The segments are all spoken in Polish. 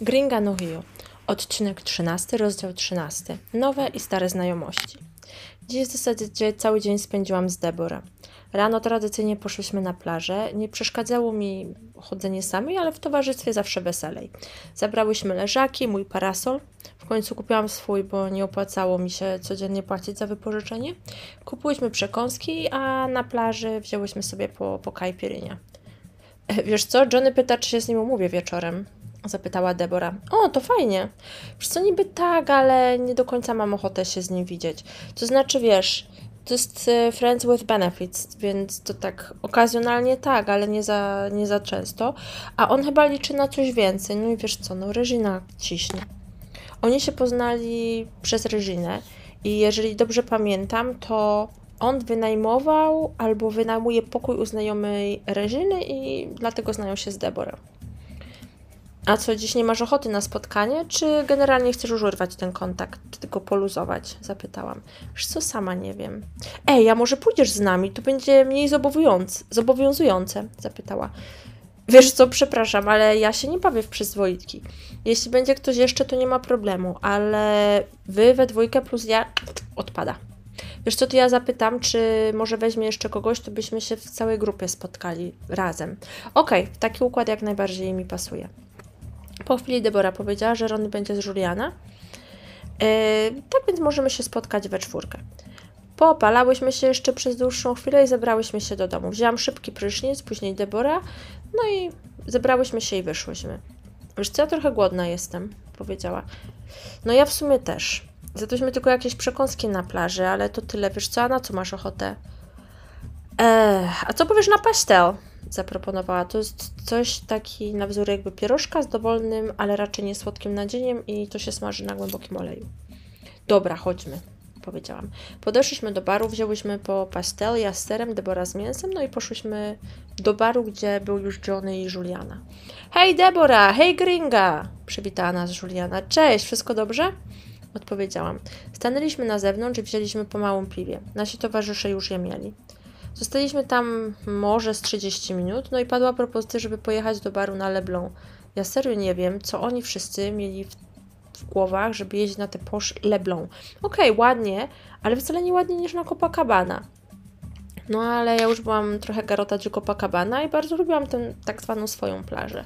Gringa no Rio. Odcinek 13, rozdział 13. Nowe i stare znajomości. Dziś w zasadzie cały dzień spędziłam z Deborah. Rano tradycyjnie poszłyśmy na plażę. Nie przeszkadzało mi chodzenie samej, ale w towarzystwie zawsze weselej. Zabrałyśmy leżaki, mój parasol. W końcu kupiłam swój, bo nie opłacało mi się codziennie płacić za wypożyczenie. Kupiłyśmy przekąski, a na plaży wzięłyśmy sobie po, po kajpirynie. Wiesz co, Johnny pyta, czy się z nim umówię wieczorem. Zapytała Debora. O, to fajnie. Wiesz co, niby tak, ale nie do końca mam ochotę się z nim widzieć. To znaczy, wiesz, to jest e, Friends with Benefits, więc to tak okazjonalnie tak, ale nie za, nie za często. A on chyba liczy na coś więcej. No i wiesz co, no Regina ciśnie. Oni się poznali przez Reginę i jeżeli dobrze pamiętam, to on wynajmował albo wynajmuje pokój u znajomej Reżyny i dlatego znają się z Deborah. A co, dziś nie masz ochoty na spotkanie, czy generalnie chcesz już urwać ten kontakt, czy tylko poluzować? Zapytałam. Wiesz co, sama nie wiem. Ej, a może pójdziesz z nami? To będzie mniej zobowiązujące, zapytała. Wiesz co, przepraszam, ale ja się nie bawię w przyzwoitki. Jeśli będzie ktoś jeszcze, to nie ma problemu, ale wy we dwójkę plus ja odpada. Wiesz co, to ja zapytam, czy może weźmie jeszcze kogoś, to byśmy się w całej grupie spotkali razem. Okej, okay, taki układ jak najbardziej mi pasuje. Po chwili Debora powiedziała, że Ron będzie z Juliana. Yy, tak więc możemy się spotkać we czwórkę. Popalałyśmy się jeszcze przez dłuższą chwilę i zebrałyśmy się do domu. Wzięłam szybki prysznic, później Debora, no i zebrałyśmy się i wyszłyśmy. Wiesz co, ja trochę głodna jestem, powiedziała. No ja w sumie też. Zjadłyśmy tylko jakieś przekąski na plaży, ale to tyle. Wiesz co, a na co masz ochotę? Eee, a co powiesz na pastel? Zaproponowała. To jest coś taki na wzór jakby pierożka z dowolnym, ale raczej nie słodkim nadzieniem i to się smaży na głębokim oleju. Dobra, chodźmy, powiedziałam. Podeszliśmy do baru, wzięłyśmy po pastel, ja z serem, Debora z mięsem, no i poszłyśmy do baru, gdzie był już Johnny i Juliana. Hej Debora, hej Gringa! Przywitała nas Juliana. Cześć, wszystko dobrze? Odpowiedziałam. Stanęliśmy na zewnątrz i wzięliśmy po małym piwie. Nasi towarzysze już je mieli. Zostaliśmy tam może z 30 minut, no i padła propozycja, żeby pojechać do baru na Leblon. Ja serio nie wiem, co oni wszyscy mieli w, w głowach, żeby jeździć na te Porsche Leblon. Okej, okay, ładnie, ale wcale nie ładniej niż na Copacabana. No ale ja już byłam trochę garota do Copacabana i bardzo lubiłam tę tak zwaną swoją plażę.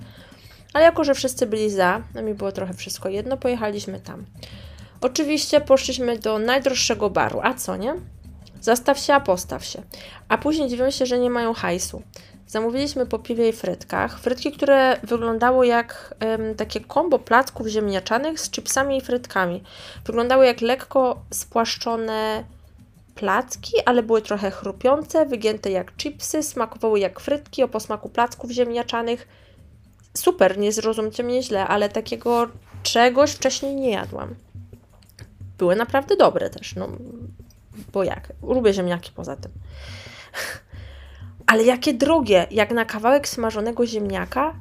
Ale jako, że wszyscy byli za, no mi było trochę wszystko jedno, pojechaliśmy tam. Oczywiście poszliśmy do najdroższego baru, a co nie? Zastaw się, a postaw się. A później dziwią się, że nie mają hajsu. Zamówiliśmy po piwie i frytkach. Frytki, które wyglądało jak um, takie kombo placków ziemniaczanych z chipsami i frytkami. Wyglądały jak lekko spłaszczone placki, ale były trochę chrupiące, wygięte jak chipsy, smakowały jak frytki o posmaku placków ziemniaczanych. Super, nie zrozumcie mnie źle, ale takiego czegoś wcześniej nie jadłam. Były naprawdę dobre też. No, bo jak? Lubię ziemniaki poza tym. Ale jakie drogie, jak na kawałek smażonego ziemniaka.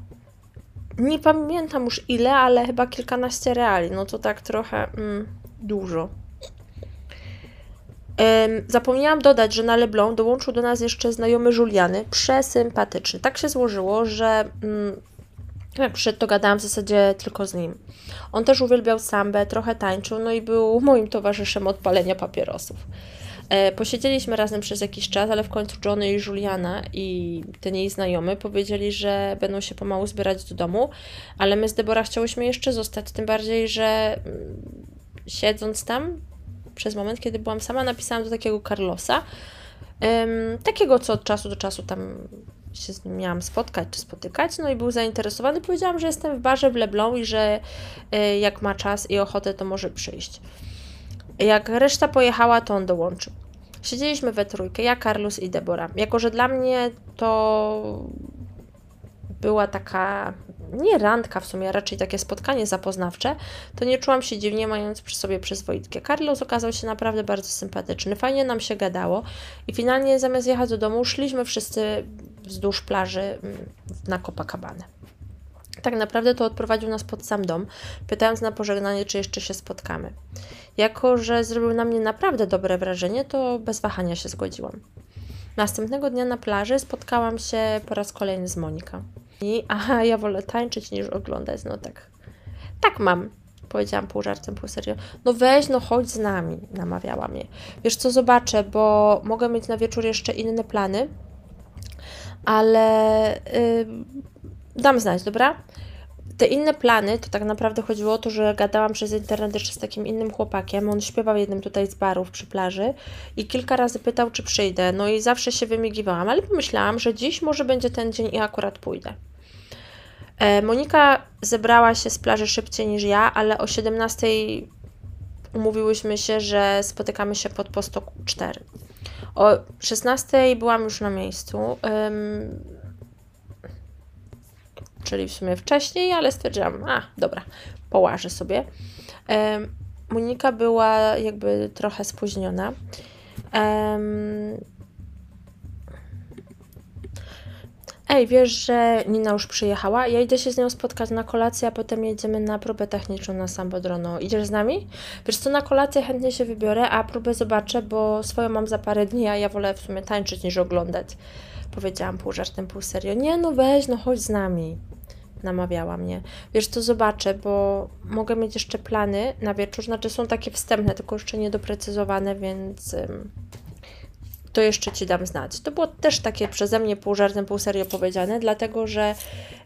Nie pamiętam już ile, ale chyba kilkanaście reali. No to tak trochę mm, dużo. zapomniałam dodać, że na Leblon dołączył do nas jeszcze znajomy Juliany, przesympatyczny. Tak się złożyło, że mm, przyszedł, to gadałam w zasadzie tylko z nim. On też uwielbiał sambę, trochę tańczył, no i był moim towarzyszem odpalenia papierosów. E, posiedzieliśmy razem przez jakiś czas, ale w końcu Johnny i Juliana i ten jej znajomy powiedzieli, że będą się pomału zbierać do domu, ale my z Deborah chciałyśmy jeszcze zostać, tym bardziej, że mm, siedząc tam przez moment, kiedy byłam sama, napisałam do takiego Carlosa, takiego, co od czasu do czasu tam się z nim miałam spotkać czy spotykać, no i był zainteresowany. Powiedziałam, że jestem w barze w Leblon i że y, jak ma czas i ochotę, to może przyjść. Jak reszta pojechała, to on dołączył. Siedzieliśmy we trójkę, ja, Carlos i Debora. Jako, że dla mnie to była taka nie randka w sumie, a raczej takie spotkanie zapoznawcze, to nie czułam się dziwnie mając przy sobie przyzwoitkę. Carlos okazał się naprawdę bardzo sympatyczny, fajnie nam się gadało i finalnie zamiast jechać do domu szliśmy wszyscy wzdłuż plaży mm, na Copacabana. Tak naprawdę to odprowadził nas pod sam dom, pytając na pożegnanie, czy jeszcze się spotkamy. Jako, że zrobił na mnie naprawdę dobre wrażenie, to bez wahania się zgodziłam. Następnego dnia na plaży spotkałam się po raz kolejny z Moniką. I aha, ja wolę tańczyć niż oglądać, no tak. tak mam. Powiedziałam pół żartem, pół serio. No weź, no chodź z nami, namawiała mnie. Wiesz co, zobaczę, bo mogę mieć na wieczór jeszcze inne plany, ale yy, dam znać, dobra? te inne plany, to tak naprawdę chodziło o to, że gadałam przez internet jeszcze z takim innym chłopakiem. On śpiewał jednym tutaj z barów przy plaży i kilka razy pytał, czy przyjdę. No i zawsze się wymigiwałam, ale pomyślałam, że dziś może będzie ten dzień i akurat pójdę. E, Monika zebrała się z plaży szybciej niż ja, ale o 17 umówiłyśmy się, że spotykamy się pod postok 4. O 16 byłam już na miejscu czyli w sumie wcześniej, ale stwierdziłam, a dobra, połażę sobie. Monika była jakby trochę spóźniona. Ej, wiesz, że Nina już przyjechała? Ja idę się z nią spotkać na kolację, a potem jedziemy na próbę techniczną na Sambodrono. Idziesz z nami? Wiesz co, na kolację chętnie się wybiorę, a próbę zobaczę, bo swoją mam za parę dni, a ja wolę w sumie tańczyć niż oglądać. Powiedziałam pół żartem, pół serio. Nie, no weź, no chodź z nami namawiała mnie. Wiesz, to zobaczę, bo mogę mieć jeszcze plany na wieczór, znaczy są takie wstępne, tylko jeszcze niedoprecyzowane, więc to jeszcze Ci dam znać. To było też takie przeze mnie pół żartem, pół serio powiedziane, dlatego że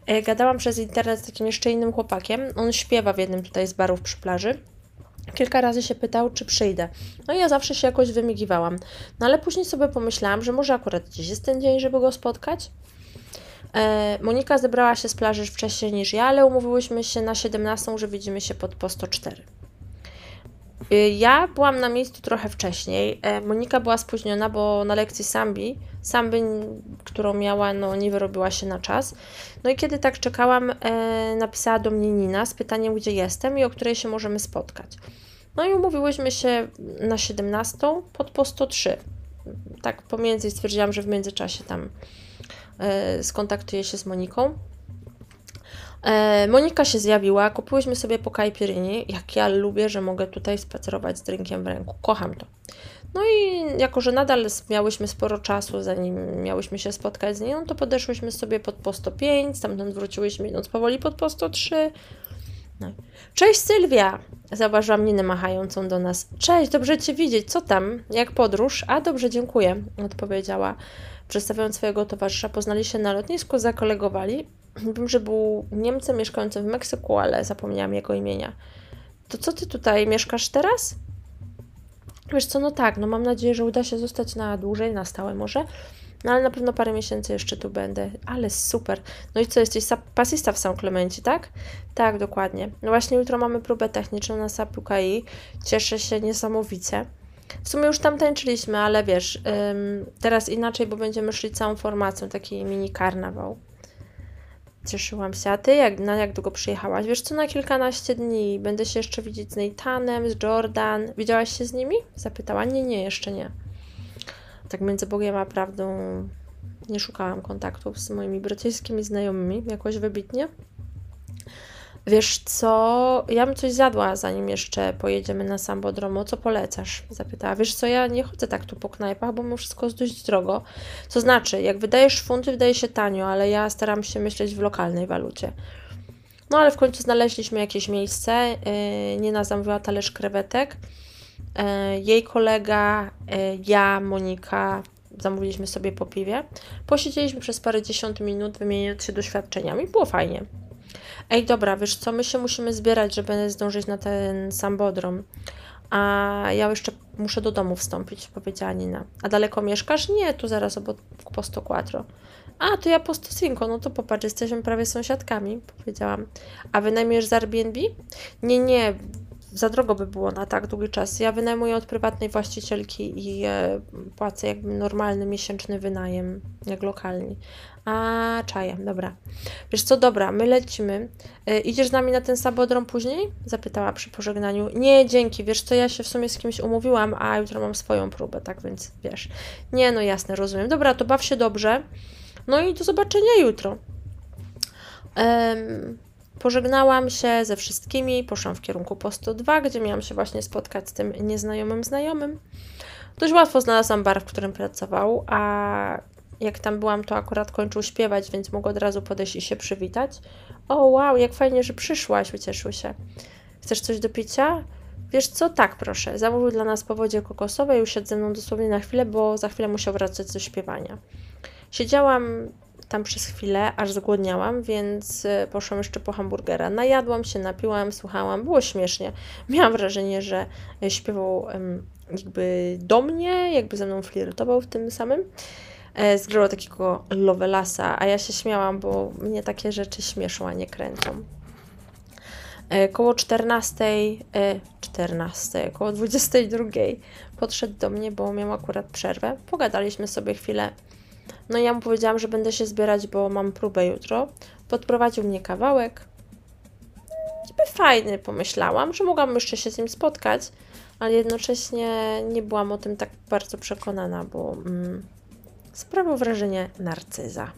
e, gadałam przez internet z takim jeszcze innym chłopakiem. On śpiewa w jednym tutaj z barów przy plaży. Kilka razy się pytał, czy przyjdę. No i ja zawsze się jakoś wymigiwałam. No ale później sobie pomyślałam, że może akurat dziś jest ten dzień, żeby go spotkać. E, Monika zebrała się z plaży wcześniej niż ja, ale umówiłyśmy się na 17, że widzimy się pod po 104. E, ja byłam na miejscu trochę wcześniej. E, Monika była spóźniona, bo na lekcji sambi, samby, którą miała, no nie wyrobiła się na czas. No i kiedy tak czekałam, napisała do mnie Nina z pytaniem, gdzie jestem i o której się możemy spotkać. No i umówiłyśmy się na 17 pod po 103. Tak pomiędzy stwierdziłam, że w międzyczasie tam E, skontaktuję się z Moniką. E, Monika się zjawiła, kupiłyśmy sobie po kajpiryni, jak ja lubię, że mogę tutaj spacerować z drinkiem w ręku. Kocham to. No i jako, że nadal miałyśmy sporo czasu, zanim miałyśmy się spotkać z nią, to podeszłyśmy sobie pod po 105, stamtąd wróciłyśmy idąc powoli pod po 103. No. Cześć Sylwia! Zauważyłam Ninę machającą do nas. Cześć, dobrze Cię widzieć. Co tam? Jak podróż? A dobrze, dziękuję, odpowiedziała przedstawiając swojego towarzysza, poznali się na lotnisku, zakolegowali. Wiem, że był Niemcem mieszkającym w Meksyku, ale zapomniałam jego imienia. To co ty tutaj mieszkasz teraz? Wiesz co, no tak, no mam nadzieję, że uda się zostać na dłużej, na stałe może. No ale na pewno parę miesięcy jeszcze tu będę. Ale super. No i co, jesteś pasista w San Clemenci, tak? Tak, dokładnie. No właśnie jutro mamy próbę techniczną na SAP-UKI. Cieszę się niesamowicie. W sumie już tam tańczyliśmy, ale wiesz, ym, teraz inaczej, bo będziemy szli całą formacją, taki mini karnawał. Cieszyłam się. A ty jak, na jak długo przyjechałaś? Wiesz co, na kilkanaście dni. Będę się jeszcze widzieć z Nathanem, z Jordan. Widziałaś się z nimi? Zapytała. Nie, nie, jeszcze nie. Tak między Bogiem a prawdą nie szukałam kontaktów z moimi brytyjskimi znajomymi jakoś wybitnie. Wiesz co, ja bym coś zjadła, zanim jeszcze pojedziemy na Sambodromo. Co polecasz? Zapytała. Wiesz co, ja nie chodzę tak tu po knajpach, bo mimo wszystko jest dość drogo. Co znaczy, jak wydajesz funty, wydaje się tanio, ale ja staram się myśleć w lokalnej walucie. No ale w końcu znaleźliśmy jakieś miejsce. Yy, Nina zamówiła talerz krewetek. Yy, jej kolega, yy, ja, Monika, zamówiliśmy sobie po piwie. Posiedzieliśmy przez parę dziesiąt minut, wymieniając się doświadczeniami. Było fajnie. Ej, dobra, wiesz co, my się musimy zbierać, żeby zdążyć na ten sambodrom. A ja jeszcze muszę do domu wstąpić, powiedziała Nina. A daleko mieszkasz? Nie, tu zaraz obok Posto Quattro. A, to ja Posto Cinco, no to popatrz, jesteśmy prawie sąsiadkami, powiedziałam. A wynajmujesz z Airbnb? Nie, nie, za drogo by było na tak długi czas. Ja wynajmuję od prywatnej właścicielki i e, płacę jakby normalny miesięczny wynajem, jak lokalni. A, czaję, dobra. Wiesz co, dobra, my lecimy. E, idziesz z nami na ten sabodrom później? Zapytała przy pożegnaniu. Nie, dzięki, wiesz co, ja się w sumie z kimś umówiłam, a jutro mam swoją próbę, tak więc wiesz. Nie, no jasne, rozumiem. Dobra, to baw się dobrze. No i do zobaczenia jutro. Um, Pożegnałam się ze wszystkimi, poszłam w kierunku po 102, gdzie miałam się właśnie spotkać z tym nieznajomym znajomym. Dość łatwo znalazłam bar, w którym pracował, a jak tam byłam, to akurat kończył śpiewać, więc mógł od razu podejść i się przywitać. O, wow, jak fajnie, że przyszłaś, ucieszył się. Chcesz coś do picia? Wiesz co, tak proszę. Zamówił dla nas po wodzie kokosowej i usiadł ze mną dosłownie na chwilę, bo za chwilę musiał wracać do śpiewania. Siedziałam tam przez chwilę, aż zgłodniałam, więc e, poszłam jeszcze po hamburgera. Najadłam się, napiłam, słuchałam, było śmiesznie. Miałam wrażenie, że e, śpiewał jakby do mnie, jakby ze mną flirtował w tym samym. E, Zgrał takiego Lovelasa, a ja się śmiałam, bo mnie takie rzeczy śmieszą, a nie kręcą. E, Koło 14, e, 14, koło 22 podszedł do mnie, bo miał akurat przerwę. Pogadaliśmy sobie chwilę. No i ja mu powiedziałam, że będę się zbierać, bo mam próbę jutro. Podprowadził mnie kawałek. Niby fajny, pomyślałam, że mogłam jeszcze się z nim spotkać, ale jednocześnie nie byłam o tym tak bardzo przekonana, bo mm, sprawił wrażenie narcyza.